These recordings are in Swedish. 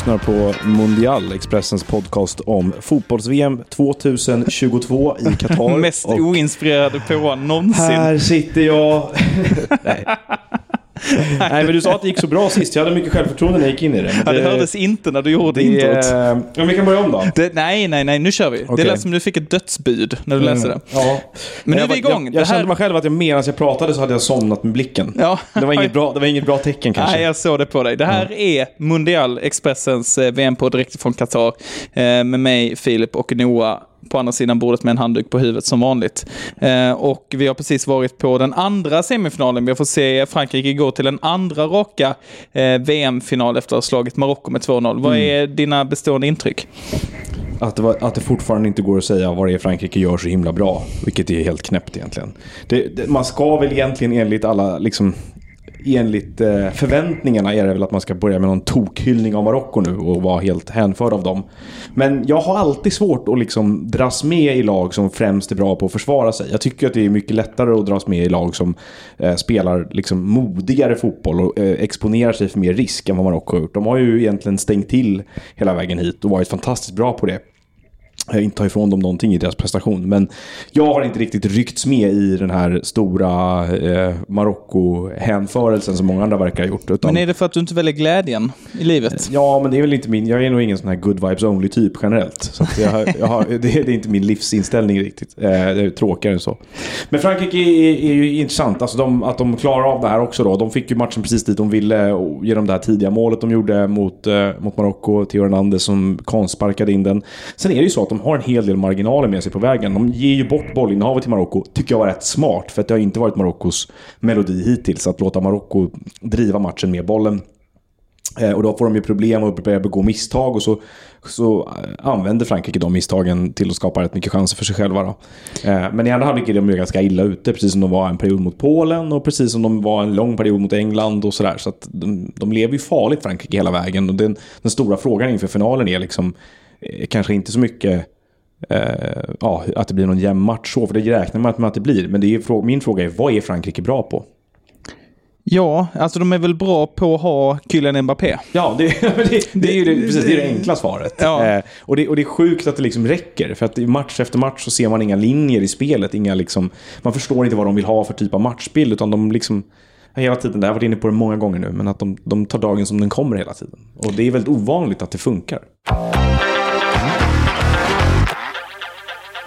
lyssnar på Mundial, Expressens podcast om fotbolls-VM 2022 i Qatar. Mest oinspirerade på någonsin. här sitter jag. Nej. Nej, men du sa att det gick så bra sist. Jag hade mycket självförtroende när jag gick in i det. Ja, det hördes inte när du gjorde det, introt. Ja, men vi kan börja om då. Det, nej, nej, nej, nu kör vi. Okej. Det lät som du fick ett dödsbud när du läste det. Ja. Men nu är vi igång. Jag, jag här- kände mig själv att jag medan jag pratade så hade jag somnat med blicken. Ja. Det, var inget bra, det var inget bra tecken kanske. Nej, jag såg det på dig. Det här är Mundial, Expressens eh, VM-podd direkt från Qatar. Eh, med mig, Filip och Noah på andra sidan bordet med en handduk på huvudet som vanligt. Eh, och vi har precis varit på den andra semifinalen. Vi har fått se Frankrike gå till en andra raka eh, VM-final efter att ha slagit Marocko med 2-0. Vad är dina bestående intryck? Att det, var, att det fortfarande inte går att säga vad det är Frankrike gör så himla bra. Vilket är helt knäppt egentligen. Det, det, man ska väl egentligen enligt alla, liksom, enligt eh, förväntningarna är det väl att man ska börja med någon tokhyllning av Marocko nu och vara helt hänförd av dem. Men jag har alltid svårt att liksom dras med i lag som främst är bra på att försvara sig. Jag tycker att det är mycket lättare att dras med i lag som eh, spelar liksom modigare fotboll och eh, exponerar sig för mer risk än vad Marocko har gjort. De har ju egentligen stängt till hela vägen hit och varit fantastiskt bra på det. Jag inte ta ifrån dem någonting i deras prestation. Men jag har inte riktigt ryckts med i den här stora eh, Marocko-hänförelsen som många andra verkar ha gjort. Utan, Men är det för att du inte väljer glädjen i livet? Ja, men det är väl inte min... Jag är nog ingen sån här good vibes only-typ generellt. Så jag, jag har, det, det är inte min livsinställning riktigt. Eh, det är tråkigare än så. Men Frankrike är, är ju intressant. Alltså de, att de klarar av det här också då. De fick ju matchen precis dit de ville genom det här tidiga målet de gjorde mot, eh, mot Marocko. Theo Hernandez som konstsparkade in den. Sen är det ju så att de har en hel del marginaler med sig på vägen. De ger ju bort bollinnehavet till Marocko. Tycker jag var rätt smart. För att det har inte varit Marockos melodi hittills. Att låta Marocko driva matchen med bollen. Eh, och då får de ju problem och börjar begå misstag och så, så eh, använder Frankrike de misstagen till att skapa rätt mycket chanser för sig själva. Då. Eh, men i andra halvlek är de ju ganska illa ute, precis som de var en period mot Polen och precis som de var en lång period mot England och sådär. Så att de, de lever ju farligt Frankrike hela vägen. Och den, den stora frågan inför finalen är liksom kanske inte så mycket eh, ja, att det blir någon jämn match så, för det räknar man med att det blir. Men det är, min fråga är, vad är Frankrike bra på? Ja, alltså de är väl bra på att ha Kylian Mbappé. Ja, det, det, det är ju det, precis, det, är det enkla svaret. Ja. Eh, och, det, och det är sjukt att det liksom räcker. För att match efter match så ser man inga linjer i spelet. Inga liksom, man förstår inte vad de vill ha för typ av matchbild. Utan de liksom, hela tiden, det har jag varit inne på det många gånger nu, men att de, de tar dagen som den kommer hela tiden. Och det är väldigt ovanligt att det funkar.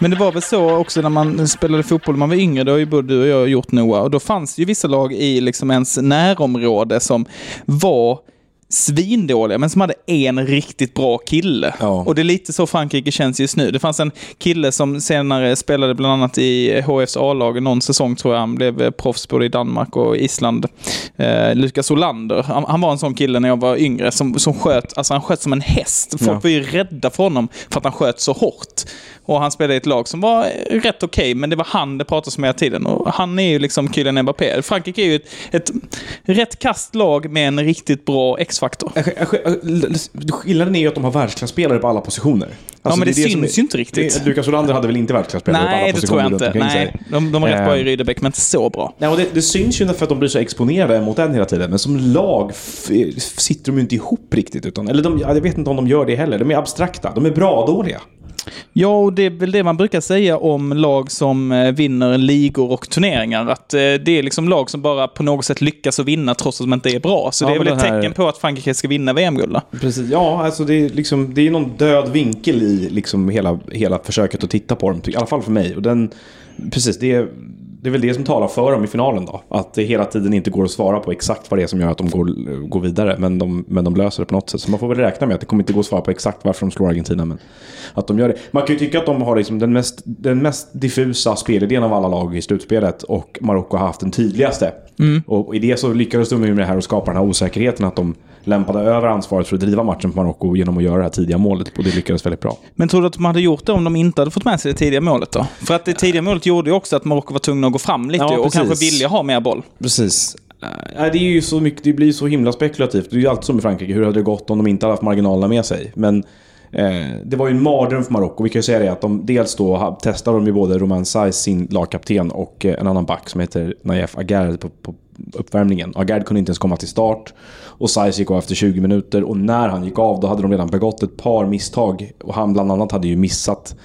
Men det var väl så också när man spelade fotboll när man var yngre, det har ju både du och jag gjort Noah, och då fanns det ju vissa lag i liksom ens närområde som var svindåliga, men som hade en riktigt bra kille. Ja. Och det är lite så Frankrike känns just nu. Det fanns en kille som senare spelade bland annat i HFs A-lag någon säsong tror jag. Han blev eh, proffs både i Danmark och Island. Eh, Lukas Olander. Han, han var en sån kille när jag var yngre som, som sköt, alltså han sköt som en häst. Folk Ja. var ju rädda för honom för att han sköt så hårt. Och han spelade i ett lag som var rätt okej, men det var han det pratades om hela tiden. Och han är ju liksom Kylian Mbappé. Frankrike är ju ett, ett rätt kast lag med en riktigt bra X-faktor. Skillnaden är ju att de har världsklasspelare på alla positioner. Alltså, men det som syns ju inte riktigt. det- Lukas Olander hade väl inte världsklasspelare på alla Nej, det positioner tror jag inte. Nej, de, de var rätt bra i Eh, Rydebäck, men inte så bra. Nej, och det, det syns ju för att de blir så exponerade mot den hela tiden. Men som lag sitter de ju inte ihop riktigt. Utan, eller de, ja, jag vet inte om de gör det heller. De är abstrakta. De är bra dåliga. Ja, och det är väl det man brukar säga om lag som eh, vinner ligor och turneringar. Att eh, det är liksom lag som bara på något sätt lyckas att vinna trots att de inte är bra. Så Ja, det är väl ett här- tecken på att Frankrike ska vinna VM-guld. Precis. Ja, alltså det är, liksom, det är någon död vinkel i liksom hela, hela försöket att titta på dem. I alla fall för mig. Och den, precis, det är, det är väl det som talar för dem i finalen då. Att det hela tiden inte går att svara på exakt vad det är som gör att de går, går vidare. Men de, men de löser det på något sätt. Så man får väl räkna med att det kommer inte gå att svara på exakt varför de slår Argentina. Men att de gör det. Man kan ju tycka att de har liksom den, mest, den mest diffusa spelidén av alla lag i slutspelet. Och Marocko har haft den tydligaste. Och i det så lyckades de med det här och skapa den här osäkerheten att de lämpade över ansvaret för att driva matchen på Marocko genom att göra det här tidiga målet. Och det lyckades väldigt bra. Men tror du att de hade gjort det om de inte hade fått med sig det tidiga målet då? För att det tidiga målet gjorde ju också att Marocko var tvungna att gå fram lite Ja, och precis. kanske vilja ha mer boll. Precis. Nej, det är ju så mycket, det blir så himla spekulativt. Det är ju alltid som i Frankrike. Hur hade det gått om de inte hade haft marginalerna med sig? Men eh, det var ju en mardröm för Marocko. Vi kan ju säga det att de dels då testade de ju både Roman Saiz, sin lagkapten, och eh, en annan back som heter Naif Agar på, på, uppvärmningen. Agard kunde inte ens komma till start. Och Saiz gick av efter 20 minuter och när han gick av då hade de redan begått ett par misstag. Och han bland annat hade ju missat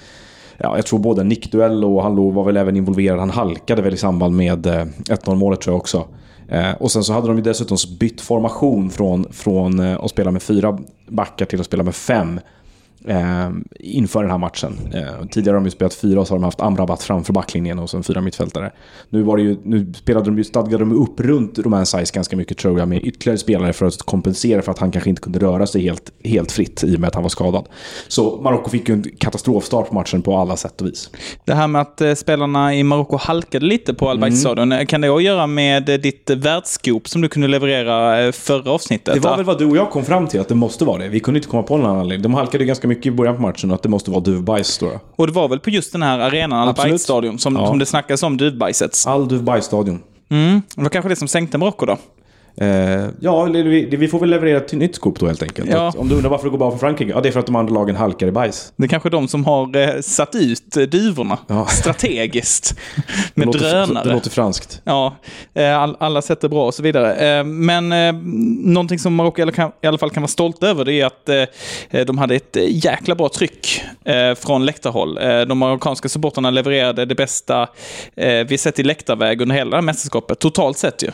Ja, jag tror både nickduell och han var väl även involverad. Han halkade väl i samband med eh, 1-0 målet tror jag också. Eh, och sen så hade de ju dessutom bytt formation från, från eh, att spela med fyra backar till att spela med fem eh, inför den här matchen. Eh, tidigare har de ju spelat fyra och så har de haft Amrabat framför backlinjen och sen fyra mittfältare. Nu, var det ju, nu spelade de ju, stadgade de upp runt Roman Saiz ganska mycket tror jag med ytterligare spelare för att kompensera för att han kanske inte kunde röra sig helt, helt fritt i och med att han var skadad. Så Marocko fick ju en katastrofstart på matchen på alla sätt och vis. Det här med att eh, spelarna i Marocko halkade lite på Al mm. kan det ha att göra med ditt världsskop som du kunde leverera eh, förra avsnittet? Det var väl vad du och jag kom fram till, att det måste vara det. Vi kunde inte komma på någon anledning. De halkade ganska mycket i början på matchen att det måste vara duvbajs då. Och det var väl på just den här arenan, Al-Bayt-stadion, som, ja. som det snackas om duvbajset? Al-Duvbajs-stadion. Mm. Det var kanske det som sänkte Marocko då? Eh, ja, vi, får väl leverera ett nytt skop då helt enkelt. Ja. Om du undrar varför det går bra för Frankrike? Ja, det är för att de andra lagen halkar i bajs. Det är kanske de som har eh, satt ut eh, duvorna ja. strategiskt. med det låter, drönare. Det låter franskt. Ja, all, alla sätter bra och så vidare. Men eh, någonting som Marocko i alla fall kan vara stolt över det är att de hade ett jäkla bra tryck från läktarhåll. de marockanska supporterna levererade det bästa vi sett i läktarväg under hela mästerskapet, totalt sett ju.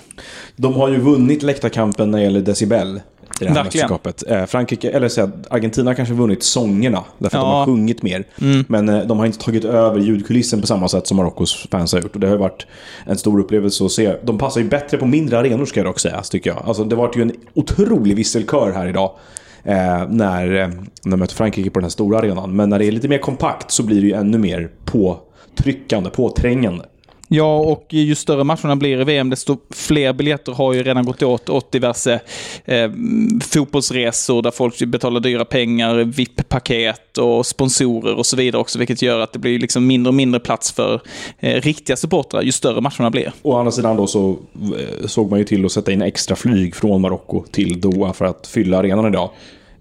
De har ju vunnit vunnit läktarkampen när det gäller decibel i det här Verkligen. mästerskapet. Eh, Frankrike, eller så Argentina har kanske vunnit sångerna, därför att ja. de har sjungit mer. Mm. Men eh, de har inte tagit över ljudkulissen på samma sätt som Marockos fans har gjort. Och det har varit en stor upplevelse att se. De passar ju bättre på mindre arenor ska jag dock säga, tycker jag. Alltså, det var ju en otrolig visselkör här idag. Eh, när, eh, när de möter Frankrike på den här stora arenan. Men när det är lite mer kompakt så blir det ju ännu mer påtryckande, påträngande. Ja, och ju större matcherna blir i VM, desto fler biljetter har ju redan gått åt åt diverse eh, fotbollsresor där folk betalar dyra pengar, VIP-paket och sponsorer och så vidare också, vilket gör att det blir liksom mindre och mindre plats för eh, riktiga supportrar ju större matcherna blir. Å andra sidan då så eh, såg man ju till att sätta in extra flyg från Marocko till Doha för att fylla arenan idag.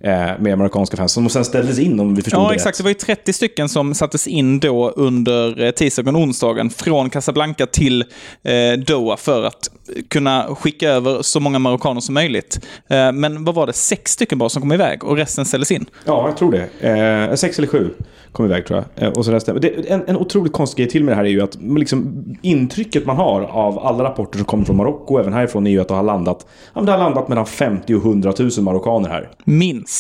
Eh, med amerikanska fans som sen ställdes in om vi förstod ja, det Ja, exakt. Det var ju 30 stycken som sattes in då under eh, tisdagen och onsdagen från Casablanca till eh, Doha för att kunna skicka över så många marockaner som möjligt. Eh, men vad var det? Sex stycken bara som kom iväg och resten ställdes in? Ja, jag tror det. Eh, sex eller sju kom iväg tror jag. Eh, och så resten. Det, en, en otroligt konstig grej till med det här är ju att liksom, intrycket man har av alla rapporter som kommer från Marocko, även härifrån, är ju att det har landat, ja, det har landat mellan 50 och 100 000 marockaner här. Minst.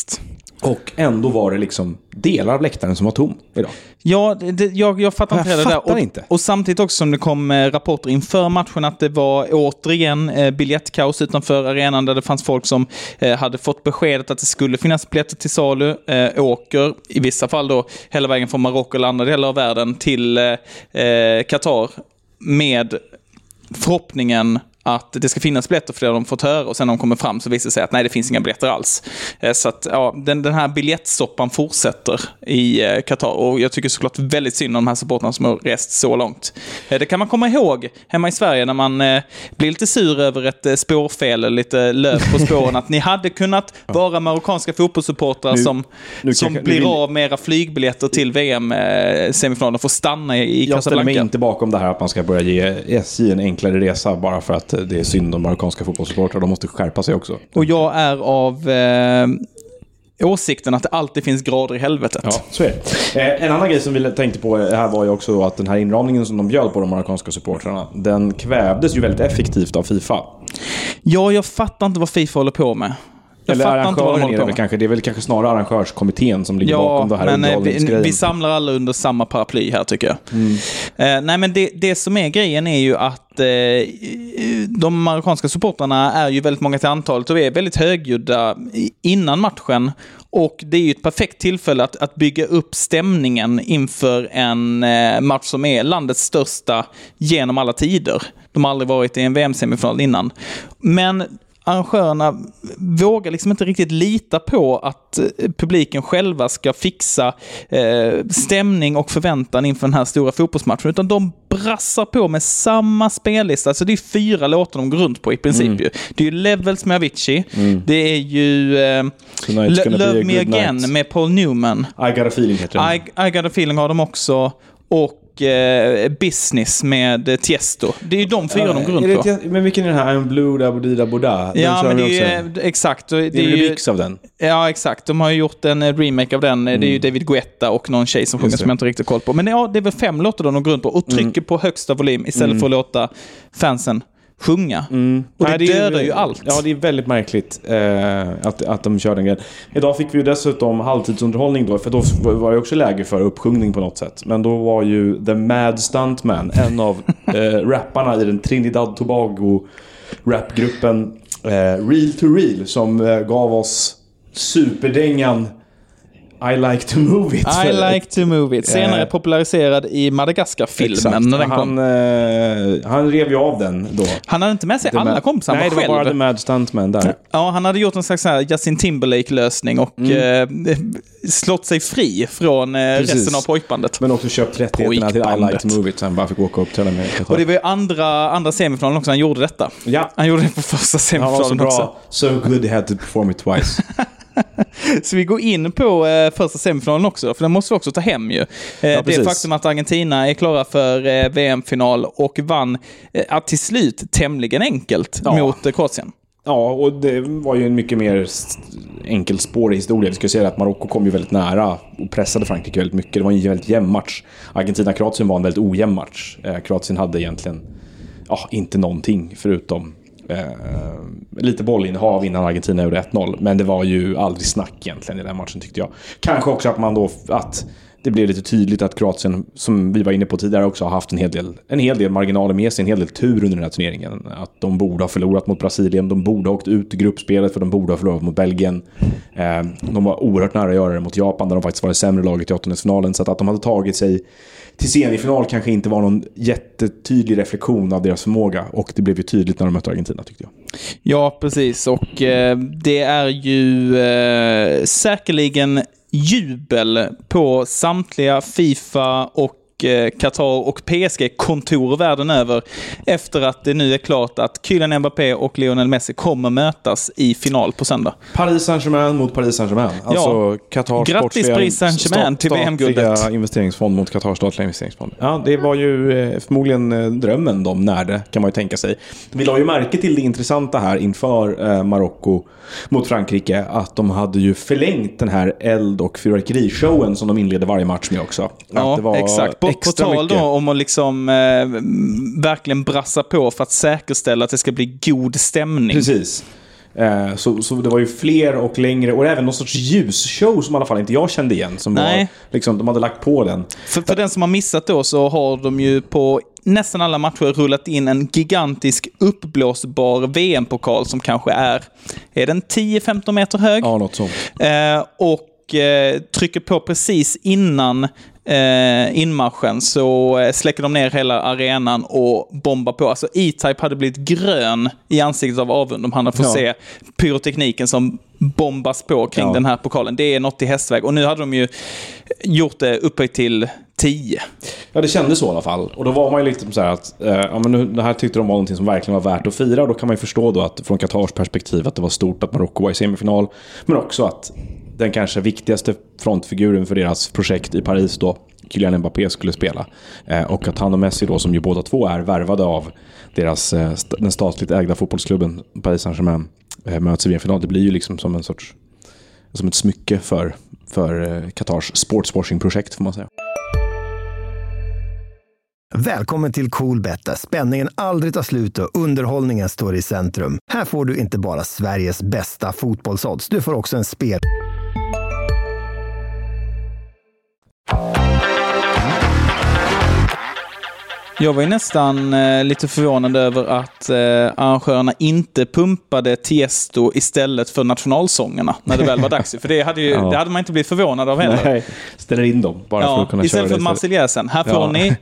Och ändå var det liksom delar av läktaren som var tom idag. Ja, det, jag, jag fattar inte heller det där. Och, inte. och samtidigt också som det kom eh, rapporter inför matchen att det var återigen eh, biljettkaos utanför arenan där det fanns folk som eh, hade fått beskedet att det skulle finnas biljetter till salu, eh, åker, i vissa fall då hela vägen från Marocko eller andra delar av världen till Qatar med förhoppningen att det ska finnas biljetter för det har de fått höra och sen när de kommer fram så visar det sig att nej, det finns inga biljetter alls. Eh, så att ja, den, den här biljettsoppan fortsätter i eh, Qatar och jag tycker såklart väldigt synd om de här supportrarna som har rest så långt. Eh, det kan man komma ihåg hemma i Sverige när man blir lite sur över ett spårfel eller lite löv på spåren. att ni hade kunnat vara marockanska fotbollssupportrar som, nu som kanske, blir vill... av med era flygbiljetter till VM-semifinalen och får stanna i Casablanca. Jag ställer mig inte bakom det här att man ska börja ge SJ en enklare resa bara för att det är synd om marockanska fotbollssupportrar. De måste skärpa sig också. Och jag är av eh, åsikten att det alltid finns grader i helvetet. Ja, så är det. Eh, en annan grej som vi tänkte på här var ju också att den här inramningen som de bjöd på de marockanska supportrarna, den kvävdes ju väldigt effektivt av Fifa. Ja, jag fattar inte vad Fifa håller på med. Jag Eller arrangören är det väl kanske. Det är väl kanske snarare arrangörskommittén som ligger ja, bakom det här men eh, vi, vi samlar alla under samma paraply här tycker jag. Mm. Uh, nej men det, det som är grejen är ju att uh, de marockanska supportrarna är ju väldigt många till antalet och är väldigt högljudda innan matchen. Och det är ju ett perfekt tillfälle att, att bygga upp stämningen inför en uh, match som är landets största genom alla tider. De har aldrig varit i en VM-semifinal innan. Men arrangörerna vågar liksom inte riktigt lita på att eh, publiken själva ska fixa eh, stämning och förväntan inför den här stora fotbollsmatchen. Utan de brassar på med samma spellista. Alltså det är fyra låtar de går runt på i princip mm. ju. Det är ju Levels med Avicii. Mm. Det är ju eh, Love Me Again night. med Paul Newman. I got a feeling heter den. I, I got a feeling har de också. Och och eh, Business med Tiesto. Det är ju de fyra de går runt på. Men vilken är den här? I'm blue da da boda? Den Ja, men de det är också. ju... Exakt. Det Det är en remix av den. ja, exakt. De har ju gjort en eh, remake av den. Det är ju David Guetta och någon tjej som sjunger som jag inte riktigt koll på. Men ja, det är väl fem låtar de går runt på och trycker på högsta volym istället för att låta fansen sjunga. Och Nej, det är- dödar ju allt. Ja, det är väldigt märkligt eh, att, att de kör den grejen. Idag fick vi ju dessutom halvtidsunderhållning då, för då var det också läge för uppsjungning på något sätt. Men då var ju The Mad Stuntman, en av eh, rapparna i den Trinidad Tobago rapgruppen eh, Real to Real, som eh, gav oss superdängan I like to move it. I like to move it. Senare Eh, populariserad i Madagaskar-filmen Exakt. när den han, eh, han rev ju av den då. Han hade inte med sig The alla Mad- kompisar, Nej, det var bara The Mad Stuntman där. Ja, han hade gjort en slags Justin Timberlake-lösning och eh, slått sig fri från eh, Mm. Precis. resten av pojkbandet. Men också köpt rättigheterna till I like to move it, så han bara fick åka upp till den med Och det var ju andra, andra semifinalen också han gjorde detta. Ja, Han gjorde det på första han var så semifinalen också. bra. So good he had to perform it twice. Så vi går in på eh, första semifinalen också, för den måste vi också ta hem ju. Eh, det precis. faktum att Argentina är klara för eh, VM-final och vann eh, ja, till slut tämligen enkelt Ja. mot eh, Kroatien. ja, och det var ju en mycket mer enkelspårig historia. Vi ska säga att Marocko kom ju väldigt nära och pressade Frankrike väldigt mycket. Det var en väldigt jämn match. Argentina-Kroatien var en väldigt ojämn match. Eh, Kroatien hade egentligen ja, inte någonting förutom eh, lite bollinnehav innan Argentina gjorde 1-0. Men det var ju aldrig snack egentligen i den matchen tyckte jag. Kanske också att man då, att det blev lite tydligt att Kroatien, som vi var inne på tidigare också, har haft en hel del, en hel del marginaler med sig, en hel del tur under den här turneringen. Att de borde ha förlorat mot Brasilien, de borde ha åkt ut i gruppspelet för de borde ha förlorat mot Belgien. Ehm, de var oerhört nära att göra det mot Japan, där de faktiskt var det sämre laget i åttondelsfinalen. Så att, att de hade tagit sig till semifinal kanske inte var någon jättetydlig reflektion av deras förmåga. Och det blev ju tydligt när de mötte Argentina tyckte jag. Ja, precis. Och eh, det är ju eh, säkerligen jubel på samtliga Fifa och Qatar och PSG-kontor världen över efter att det nu är klart att Kylian Mbappé och Lionel Messi kommer mötas i final på söndag. Paris Saint-Germain mot Paris Saint-Germain. Alltså Qatar Grattis Paris Saint-Germain till VM-guldet. investeringsfond mot Qatars statliga investeringsfond. Ja, det var ju eh, förmodligen eh, drömmen de närde, kan man ju tänka sig. Vi la ju märke till det intressanta här inför eh, Marocko mot Frankrike, att de hade ju förlängt den här eld och fyrverkerishowen som de inledde varje match med också. Ja, att det var exakt. På, på extra tal mycket. då om att liksom eh, verkligen brassa på för att säkerställa att det ska bli god stämning. Precis. Eh, Så, så det var ju fler och längre och även någon sorts ljusshow som i alla fall inte jag kände igen. Som Nej. var, liksom, de hade lagt på den. För, för den som har missat då så har de ju på nästan alla matcher rullat in en gigantisk uppblåsbar VM-pokal som kanske är, är den 10-15 meter hög? Ja, något sånt. Eh, och eh, trycker på precis innan eh, inmarschen så eh, släcker de ner hela arenan och bombar på. Alltså E-Type hade blivit grön i ansiktet av avund om han hade fått Ja. se pyrotekniken som bombas på kring Ja. den här pokalen. Det är något i hästväg. Och nu hade de ju gjort det upphöjt till 10. Ja, det kändes så i alla fall. Och då var man ju lite så här att, eh, ja men nu, det här tyckte de var någonting som verkligen var värt att fira. Och då kan man ju förstå då att från Qatars perspektiv att det var stort att Marocko var i semifinal. Men också att den kanske viktigaste frontfiguren för deras projekt i Paris då, Kylian Mbappé, skulle spela. Eh, och att han och Messi då, som ju båda två är värvade av deras, eh, den statligt ägda fotbollsklubben Paris Saint-Germain, eh, möts i VM-final. Det blir ju liksom som en sorts, som ett smycke för, för Qatars sportswashing-projekt får man säga. Välkommen till Coolbet där spänningen aldrig tar slut och underhållningen står i centrum. Här får du inte bara Sveriges bästa fotbollsodds, du får också en spel... Jag var ju nästan eh, lite förvånad över att eh, arrangörerna inte pumpade Tiesto istället för nationalsångerna när det väl var dags. För det hade, ju, Ja. det hade man inte blivit förvånad av heller. Nej, ställer in dem bara för Ja, att kunna istället köra för. Marseljäsen. Här får Ja. ni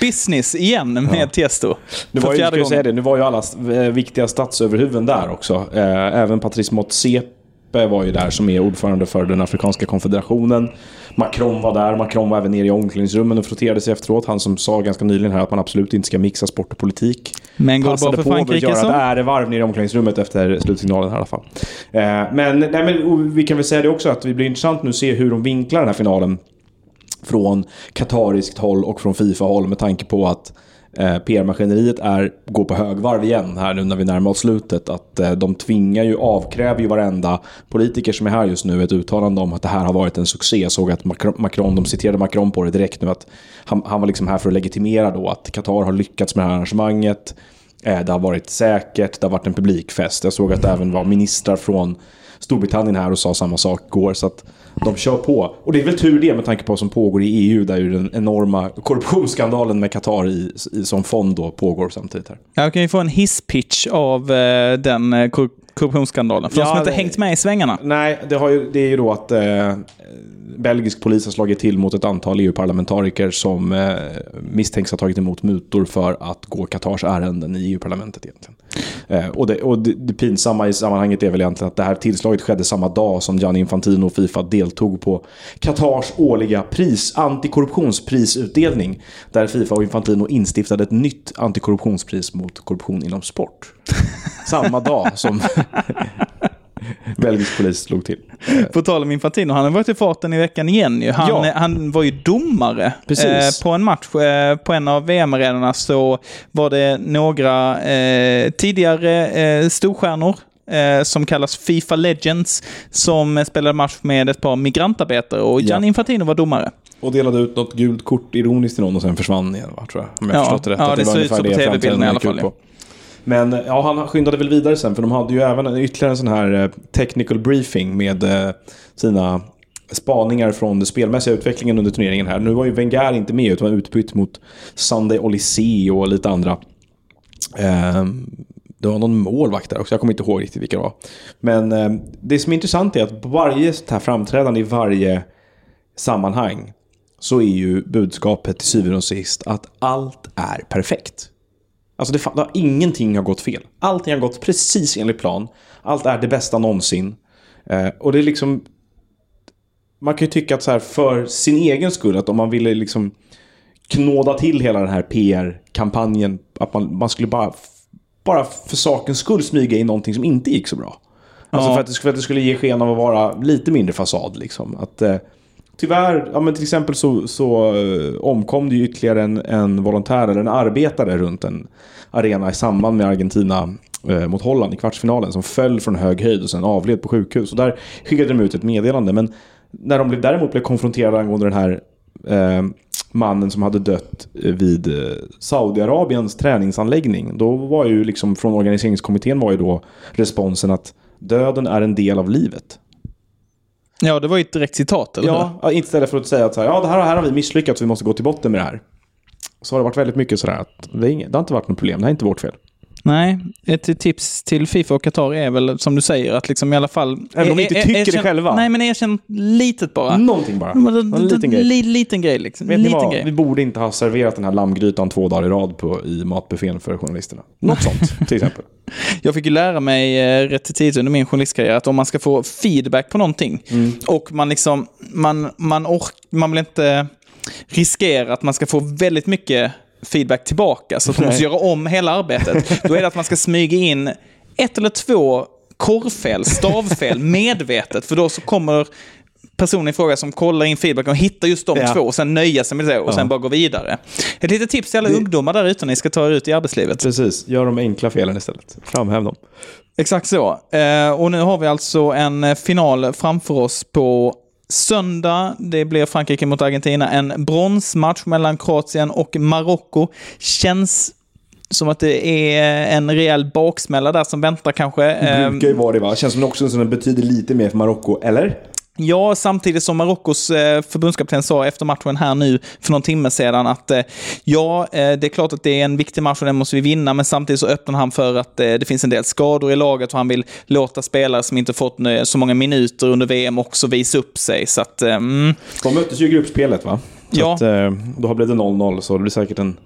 business igen med Tiesto. Nu För var, ju, säga det, nu var ju alla eh, viktiga statsöverhuvuden där också. Eh, även Patrice Motsepe var ju där som är ordförande för den Afrikanska konfederationen. Macron var där, Macron var även nere i omklädningsrummen och frotterade sig efteråt. Han som sa ganska nyligen här att man absolut inte ska mixa sport och politik. Men går det Passade bra för på att göra så? ett ärevarv nere i omklädningsrummet efter slutsignalen här i alla fall. Eh, men, nej, men vi kan väl säga det också att det blir intressant nu att se hur de vinklar den här finalen. från katariskt håll och från Fifa-håll med tanke på att eh, PR-maskineriet är, går på högvarv igen här nu när vi närmar oss slutet. Att eh, de tvingar ju, avkräver ju varenda politiker som är här just nu ett uttalande om att det här har varit en succé. Jag såg att Macron, de citerade Macron på det direkt nu, att han, han var liksom här för att legitimera då att Qatar har lyckats med det här arrangemanget. Eh, det har varit säkert, det har varit en publikfest. Jag såg att det även var ministrar från Storbritannien här och sa samma sak igår. Så att de kör på. Och det är väl tur det med tanke på vad som pågår i EU där ju den enorma korruptionsskandalen med Qatar i, i, som fond då pågår samtidigt här. Jag kan ju få en hisspitch av eh, den eh, korruptionsskandalen. För ja, de som inte det... hängt med i svängarna. Nej, det, har ju, det är ju då att eh, belgisk polis har slagit till mot ett antal EU-parlamentariker som eh, misstänks ha tagit emot mutor för att gå Qatars ärenden i EU-parlamentet egentligen. Eh, och det, och det, det pinsamma i sammanhanget är väl egentligen att det här tillslaget skedde samma dag som Gianni Infantino och Fifa deltog på Qatars årliga pris, antikorruptionsprisutdelning. Där Fifa och Infantino instiftade ett nytt antikorruptionspris mot korruption inom sport. samma dag som belgisk polis slog till. På tal om Infantino, han har varit i farten i veckan igen ju. Han, ja. han var ju domare eh, på en match eh, på en av VM-arenorna så var det några eh, tidigare eh, storstjärnor eh, som kallas Fifa Legends som spelade match med ett par migrantarbetare och Gianni ja. Infantino var domare. Och delade ut något gult kort ironiskt till någon och sen försvann igen, va, tror jag. Om jag ja, förstått det rätt. Ja, det, det ser ut så på tv-bilden i alla fall. Men ja, han skyndade väl vidare sen för de hade ju även ytterligare en sån här eh, technical briefing med eh, sina spaningar från den spelmässiga utvecklingen under turneringen här. Nu var ju Wenger inte med utan var utbytt mot Sunday Olysee och lite andra. Ehm, det var någon målvakt där också, jag kommer inte ihåg riktigt vilka det var. Men ehm, det som är intressant är att på varje sånt här framträdande i varje sammanhang så är ju budskapet till syvende och sist att allt är perfekt. Alltså det, det har, ingenting har gått fel. Allting har gått precis enligt plan. Allt är det bästa någonsin. Eh, och det är liksom... Man kan ju tycka att så här för sin egen skull, att om man ville liksom knåda till hela den här PR-kampanjen, att man, man skulle bara, bara för sakens skull smyga in någonting som inte gick så bra. Alltså ja. för, att det, för att det skulle ge sken av att vara lite mindre fasad. Liksom. Att, eh, Tyvärr, ja, men till exempel så, så uh, omkom det ju ytterligare en, en volontär eller en arbetare runt en arena i samband med Argentina uh, mot Holland i kvartsfinalen som föll från hög höjd och sen avled på sjukhus. Och där skickade de ut ett meddelande. Men när de däremot blev konfronterade angående den här uh, mannen som hade dött vid Saudiarabiens träningsanläggning. Då var ju liksom från organiseringskommittén var ju då responsen att döden är en del av livet. Ja, det var ju ett direkt citat, eller Ja, hur? istället för att säga att så här, ja, det här, här har vi misslyckats, vi måste gå till botten med det här. Så har det varit väldigt mycket sådär att det, inget, det har inte varit något problem, det här är inte vårt fel. Nej, ett tips till Fifa och Qatar är väl som du säger att liksom i alla fall... Även om de inte tycker erkänn, det själva. Nej, men erkänn litet bara. Någonting bara. En liten grej. Li, liten grej liksom. Vet liten vad? Grej. Vi borde inte ha serverat den här lammgrytan två dagar i rad på, i matbuffén för journalisterna. Något sånt, till exempel. Jag fick ju lära mig eh, rätt tidigt under min journalistkarriär att om man ska få feedback på någonting mm. och man liksom, man, man, ork, man vill inte riskera att man ska få väldigt mycket feedback tillbaka så att man måste göra om hela arbetet. Då är det att man ska smyga in ett eller två korrfel, stavfel, medvetet. För då så kommer personen i fråga som kollar in feedback och hittar just de ja. två och sen nöja sig med det och ja. sen bara gå vidare. Ett litet tips till alla det... ungdomar där ute när ni ska ta er ut i arbetslivet. Precis, gör de enkla felen istället. Framhäv dem. Exakt så. Eh, och nu har vi alltså en final framför oss på Söndag, det blir Frankrike mot Argentina. En bronsmatch mellan Kroatien och Marocko. Känns som att det är en rejäl baksmälla där som väntar kanske. Det brukar ju vara det va? Känns som också som det betyder lite mer för Marocko, eller? Ja, samtidigt som Marockos eh, förbundskapten sa efter matchen här nu för någon timme sedan att eh, ja, eh, det är klart att det är en viktig match och den måste vi vinna, men samtidigt så öppnar han för att eh, det finns en del skador i laget och han vill låta spelare som inte fått så många minuter under VM också visa upp sig. Så att, mm. De möttes ju i gruppspelet va? Så ja. Att, då har det blivit 0-0 så det blir säkert en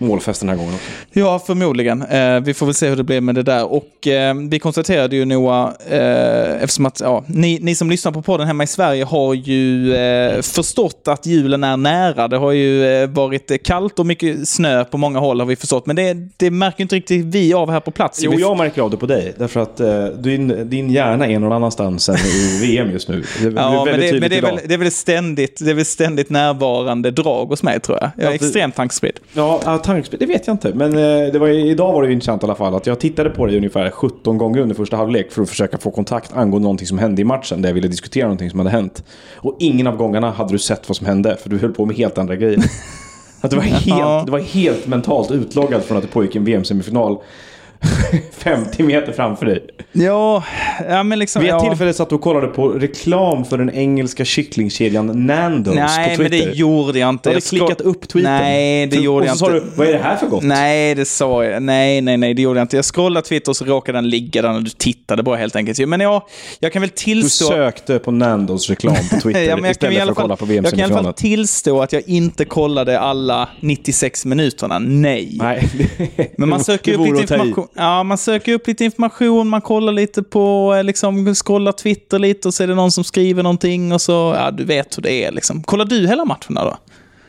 målfest den här gången också. Ja, förmodligen. Eh, vi får väl se hur det blir med det där. Och eh, vi konstaterade ju Noah, eh, eftersom att ja, ni, ni som lyssnar på podden hemma i Sverige har ju eh, förstått att julen är nära. Det har ju eh, varit kallt och mycket snö på många håll har vi förstått. Men det, det märker inte riktigt vi av här på plats. Jo, vi, jag märker av det på dig. Därför att eh, din, din hjärna är någon annanstans än i VM just nu. Det Ja, men, det, men det, är väl, det är väl ständigt, det är väl ständigt närvarande drag hos mig tror jag. Jag är Ja, extremt tankespridd. Ja, ja, tankespel, det vet jag inte. Men eh, det var, idag var det intressant i alla fall att jag tittade på det ungefär 17 gånger under första halvlek för att försöka få kontakt angående någonting som hände i matchen där jag ville diskutera någonting som hade hänt. Och ingen av gångerna hade du sett vad som hände för du höll på med helt andra grejer. Att du, var helt, du var helt mentalt utloggad från att det pågick en VM-semifinal 50 meter framför dig. Ja, ja men liksom... Vid ett ja. tillfälle satt du och kollade på reklam för den engelska kycklingkedjan Nandos Nej, på men Twitter. det gjorde jag inte. Du hade Jag klickat upp tweeten. Nej, det gjorde och jag så sa inte. du, vad är det här för gott? Nej, det sa jag. Nej, nej, nej, det gjorde jag inte. Jag scrollade Twitter och så råkade den ligga där när du tittade bara helt enkelt. Men ja, jag kan väl Du tillstå... sökte på Nandos reklam på Twitter Ja, men jag kan, istället för att kolla på jag kan i alla fall tillstå att jag inte kollade alla 96 minuterna. Nej. Nej, Men man söker, upp lite information. Ja, man söker upp lite information, man kollar lite på, eh, liksom, scrollar Twitter lite och så är det någon som skriver någonting och så, ja, du vet hur det är liksom. Kollar du hela matcherna då?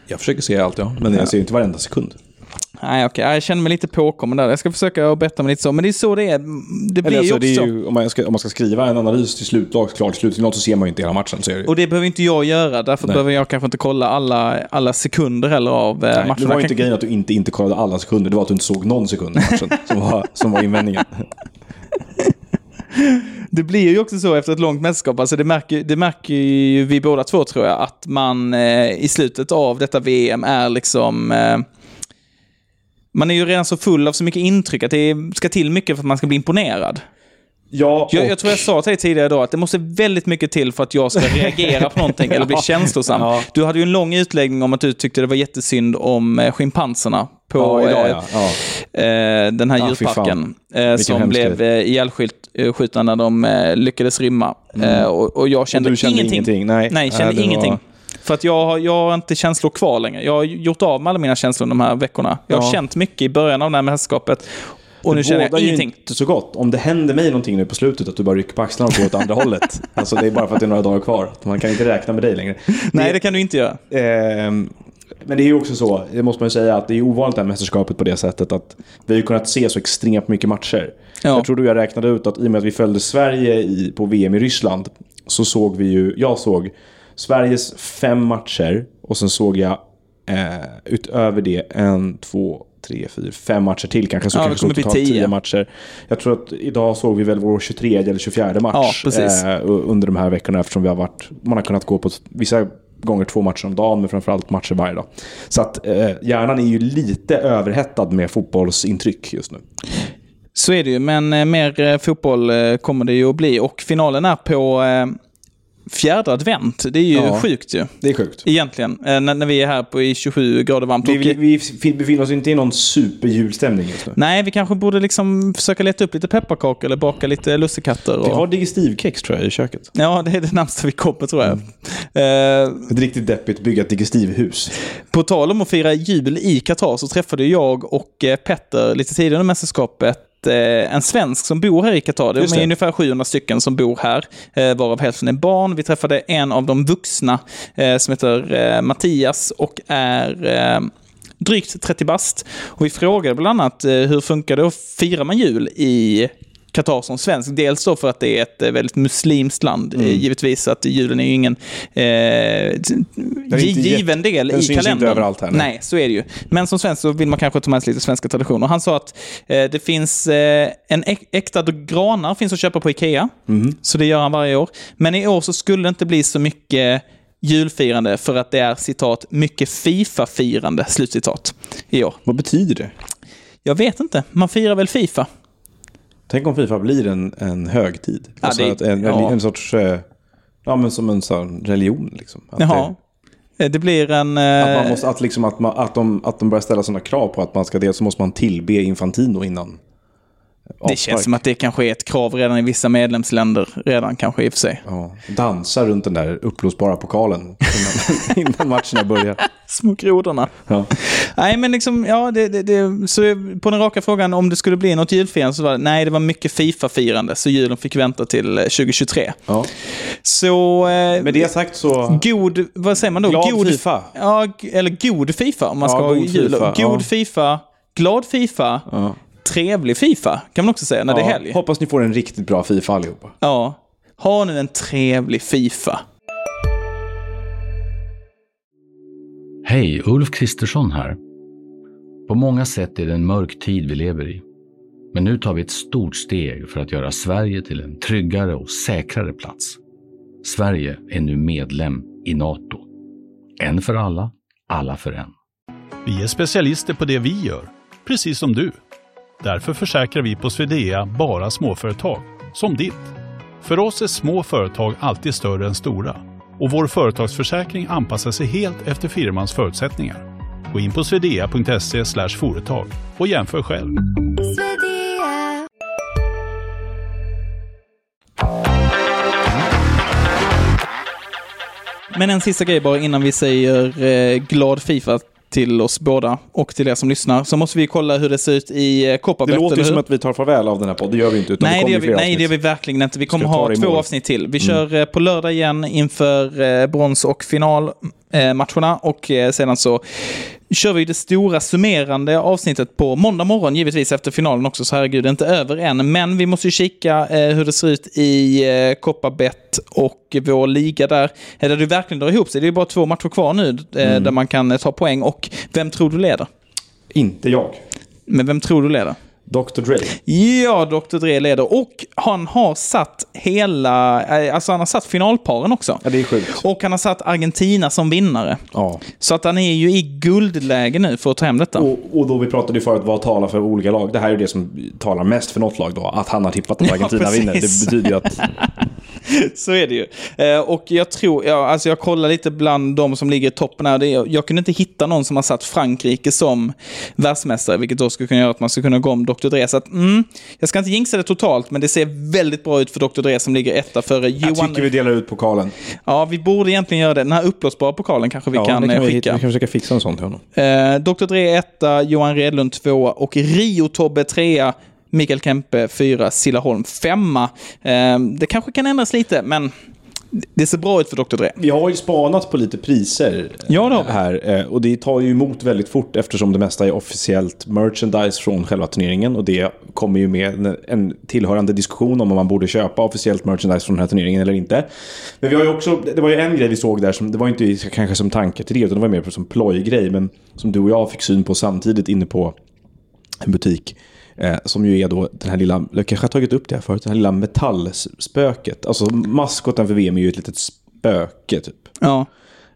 Jag försöker se allt, ja. Men jag ser inte varenda sekund. Nej, okej. Jag känner mig lite påkommen där. Jag ska försöka betta mig lite så. Men det är så det är. Det blir Eller ju alltså, också ju, om, man ska, om man ska skriva en analys till slutlag, klart slutsignal, så ser man ju inte hela matchen. Så det. Och det behöver inte jag göra. Därför Nej. behöver jag kanske inte kolla alla, alla sekunder heller av eh, Nej, matcherna. det var ju inte Kan- grejen att du inte, inte kollade alla sekunder, det var att du inte såg någon sekund i matchen som var, som var invändningen. Det blir ju också så efter ett långt mästerskap, alltså det märker, det märker ju vi båda två tror jag, att man eh, i slutet av detta VM är liksom... Eh, man är ju redan så full av så mycket intryck att det ska till mycket för att man ska bli imponerad. Ja, Jag, och- jag tror jag sa till dig tidigare idag att det måste väldigt mycket till för att jag ska reagera på någonting eller bli känslosam. Ja. Du hade ju en lång utläggning om att du tyckte det var jättesynd om eh, schimpanserna på ja, idag, eh, eh, den här Ja, fy djurparken. Eh, som blev eh, ihjälskjutna när de eh, lyckades rymma. Eh, och, och jag kände, Mm. du kände ingenting. ingenting? Nej. Nej, jag kände Nej, det var- ingenting. För att jag, jag har inte känslor kvar längre. Jag har gjort av med alla mina känslor de här veckorna. Jag har Ja. känt mycket i början av det här mästerskapet. Och nu Det känner jag ingenting. inte så gott. Om det händer mig någonting nu på slutet, att du bara rycker på axlarna och går åt andra hållet. Alltså det är bara för att det är några dagar kvar. Man kan inte räkna med dig längre. Nej, det kan du inte göra. Ehm, men det är ju också så, det måste man ju säga, att det är ovanligt det här mästerskapet på det sättet att vi har kunnat se så extremt mycket matcher. Ja. Jag tror du jag räknade ut att i och med att vi följde Sverige i, på VM i Ryssland så såg vi ju, jag såg Sveriges fem matcher och sen såg jag eh, utöver det en, två, tre, fyra, fem matcher till kanske. Så Ja, det kanske kommer såg bli tio. tio matcher. Jag tror att idag såg vi väl vår 23 eller 24 match Ja, eh, under de här veckorna eftersom vi har varit, man har kunnat gå på vissa gånger två matcher om dagen men framförallt matcher varje dag. Så att eh, hjärnan är ju lite överhettad med fotbollsintryck just nu. Så är det ju, men eh, mer eh, fotboll eh, kommer det ju att bli. Och finalen är på eh, fjärde advent. Det är ju Ja. sjukt ju. Det är sjukt. Egentligen, eh, när, när vi är här på i 27 grader varmt. Vi, vi, vi fi- befinner oss inte i någon superjulstämning just nu. Nej, vi kanske borde liksom försöka leta upp lite pepparkakor eller baka lite lussekatter. Vi Och... har digestivkex tror jag i köket. Ja, det är det närmsta vi kommer tror jag. Mm. Eh, Ett riktigt deppigt bygga ett digestivhus. på tal om att fira jul i Qatar så träffade jag och eh, Petter lite tidigare under mästerskapet eh, en svensk som bor här i Qatar. Det är ungefär 700 stycken som bor här, eh, varav hälften är barn. Vi träffade en av de vuxna eh, som heter Mattias och är drygt 30 bast. Och vi frågade bland annat hur funkar det att fira man jul i Qatar som svensk. Dels då för att det är ett eh, väldigt muslimskt land, Mm. eh, givetvis. att julen är ju ingen eh, inte given del den i syns inte kalendern. överallt här, nej. nej, så är det ju. Men som svensk så vill man kanske ta med sig lite svenska traditioner. Han sa att eh, det finns eh, en äk- äkta granar finns att köpa på Ikea. Mhm. Så det gör han varje år. Men i år så skulle det inte bli så mycket julfirande för att det är citat mycket Fifa-firande, slutcitat, i år. Vad betyder det? Jag vet inte, man firar väl Fifa? Tänk om Fifa blir en, en högtid. Ja, alltså det- att en, ja. en sorts... eh, Ja, men som en sån religion liksom. Att Jaha. Det, Eh, Det blir en... att, man eh, måste, att, liksom, att, man, att, de, att de börjar ställa sådana krav på att man ska det så måste man tillbe Infantino innan. Det känns som att det kanske är ett krav redan i vissa medlemsländer, redan kanske i och för sig. Ja, dansa runt den där uppblåsbara pokalen innan, innan matcherna börjar. Små grodorna. Ja. Nej, men liksom, ja, det, det, det, så på den raka frågan om det skulle bli något julfirande så var det, nej, det var mycket Fifa-firande, så julen fick vänta till eh, 2023. Ja. Så... Eh, Med det sagt så... God, vad säger man då? Glad god, Fifa. Ja, eller god Fifa om man Ja, ska ha god jul. Fifa, God ja. Fifa, glad Fifa. Trevlig Fifa kan man också säga när det är Ja, helg. hoppas ni får en riktigt bra Fifa allihopa. Ja. Ha nu en trevlig Fifa. Hej, Ulf Kristersson här. På många sätt är det en mörk tid vi lever i. Men nu tar vi ett stort steg för att göra Sverige till en tryggare och säkrare plats. Sverige är nu medlem i Nato. En för alla, alla för en. Vi är specialister på det vi gör, precis som du. Därför försäkrar vi på Swedea bara småföretag, som ditt. För oss är små företag alltid större än stora och vår företagsförsäkring anpassar sig helt efter firmans förutsättningar. Gå in på swedea.se företag och jämför själv. Men en sista grej bara innan vi säger eh, glad Fifa till oss båda och till er som lyssnar. Så måste vi kolla hur det ser ut i eh, Det Kopparberg. låter ju som att vi tar farväl av den här podden. Det gör vi inte. Utan Nej, det gör vi, nej, det gör vi verkligen inte. Vi kommer ha det två mål. avsnitt till. Vi kör eh, på lördag igen inför eh, brons och finalmatcherna. och sedan så kör vi det stora summerande avsnittet på måndag morgon, givetvis efter finalen också. Så herregud, det är inte över än. Men vi måste ju kika eh, hur det ser ut i eh, Kopparbett och vår liga där. Eh, Där det verkligen drar ihop sig. Det är bara två matcher kvar nu eh, där man kan eh, ta poäng. Och vem tror du leder? Inte jag. Men vem tror du leder? Dr Dre. Ja, Dr. Dre leder. Och han har satt hela, eh, alltså han har satt finalparen också. Ja, det är sjukt. Och han har satt Argentina som vinnare. Ja. Så att han är ju i guldläge nu för att ta hem detta. Och, och då vi pratade ju förut vad talar för olika lag. Det här är ju det som talar mest för något lag då. Att han har tippat att Ja, Argentina precis. vinner. Det betyder ju att... Så är det ju. Eh, och jag tror, ja, alltså jag kollar lite bland de som ligger i toppen här. Jag kunde inte hitta någon som har satt Frankrike som världsmästare, vilket då skulle kunna göra att man skulle kunna gå om Dr. Dre. Så att, mm, jag ska inte jinxa det totalt, men det ser väldigt bra ut för Dr. Dre som ligger etta före Jag Johan. tycker vi delar ut pokalen. Ja, vi borde egentligen göra det. Den här uppblåsbara pokalen kanske vi ja, kan, eh, kan vi, skicka. vi kan försöka fixa en sån till honom. Eh, Dr. Dre etta, Johan Redlund tvåa och Rio-Tobbe trea. Mikael Kempe fyra, Sillaholm femma. Eh, det kanske kan ändras lite, men det ser bra ut för Dr. Dre. Vi har ju spanat på lite priser Ja, vi. här. eh, Och det tar ju emot väldigt fort eftersom det mesta är officiellt merchandise från själva turneringen. Och det kommer ju med en- tillhörande diskussion om om man borde köpa officiellt merchandise från den här turneringen eller inte. Men vi har ju också, det var ju en grej vi såg där som, det var inte kanske som tanke till det, utan det var mer som plojgrej. Men som du och jag fick syn på samtidigt inne på en butik. Eh, som ju är då den här lilla, jag kanske har tagit upp det här förut, den här lilla metallspöket. Alltså maskoten för VM är ju ett litet spöke typ. Ja.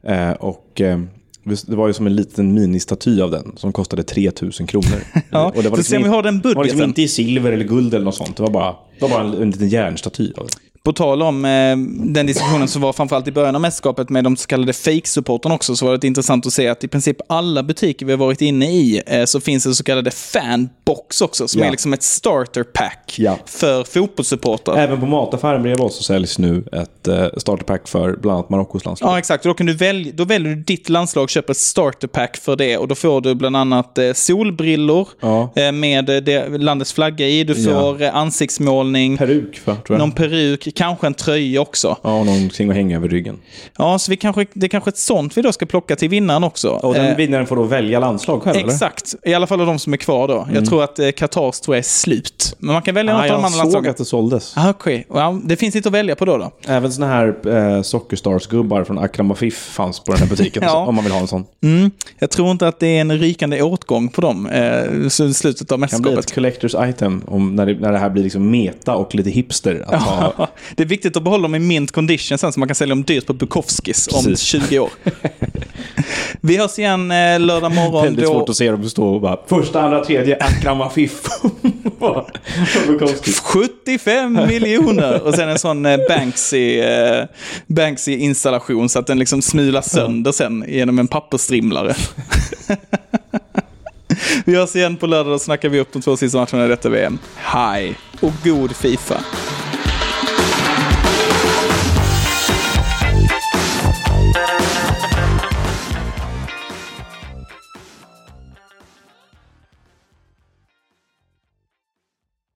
Eh, och eh, det var ju som en liten ministaty av den som kostade 3000 kronor. Ja, och det får se om vi har den Det var liksom budgeten. inte i silver eller guld eller något sånt. Det var bara, det var bara en, en liten järnstaty av den. På tal om eh, den diskussionen som var framförallt i början av mästerskapet med de så kallade fake-supporterna också, så var det intressant att se att i princip alla butiker vi har varit inne i så så finns det så kallade fanbox också, som Ja. är liksom ett starter pack Ja. för fotbollssupportrar. Även på mataffären bredvid oss så säljs nu ett eh, starterpack för bland annat Marockos landslag. Ja, exakt. Och då, kan du välja, då väljer du ditt landslag, köper ett starterpack för det och då får du bland annat eh, solbrillor Ja. eh, med eh, det, landets flagga i. Du får eh, ansiktsmålning, Peruk va, tror jag. någon peruk, kanske en tröja också. Ja, och någonting att hänga över ryggen. Ja, så vi kanske, det är kanske ett sånt vi då ska plocka till vinnaren också. Och den Eh, vinnaren får då välja landslag själv eller? Exakt. I alla fall av de som är kvar då. Jag tror att eh, Qatars tror jag är slut. Men man kan välja Ah, något av de jag andra såg landslagen. att det såldes. Ah, Okej, ja, det finns lite att välja på då. då. Även såna här eh, Sockerstars-gubbar från Akram Afif fanns på den här butiken. Ja. om man vill ha en sån. Mm. Jag tror inte att det är en rykande åtgång på dem eh, slutet av Det kan bli mästerskapet. ett collector's item om, när, det, när det här blir liksom meta och lite hipster. Att ha, det är viktigt att behålla dem i mint condition sen så man kan sälja dem dyrt på Bukowskis om Precis. 20 år. Vi hörs igen eh, lördag morgon. väldigt då... svårt att se dem stå och bara första, andra, tredje, Akram Afif. Bara, Bukowski. 75 miljoner! Och sen en sån eh, Banksy, eh, Banksy-installation så att den liksom smular sönder sen genom en pappersstrimlare. vi hörs igen på lördag, då snackar vi upp de två sista matcherna i detta VM. Hej! Och god Fifa!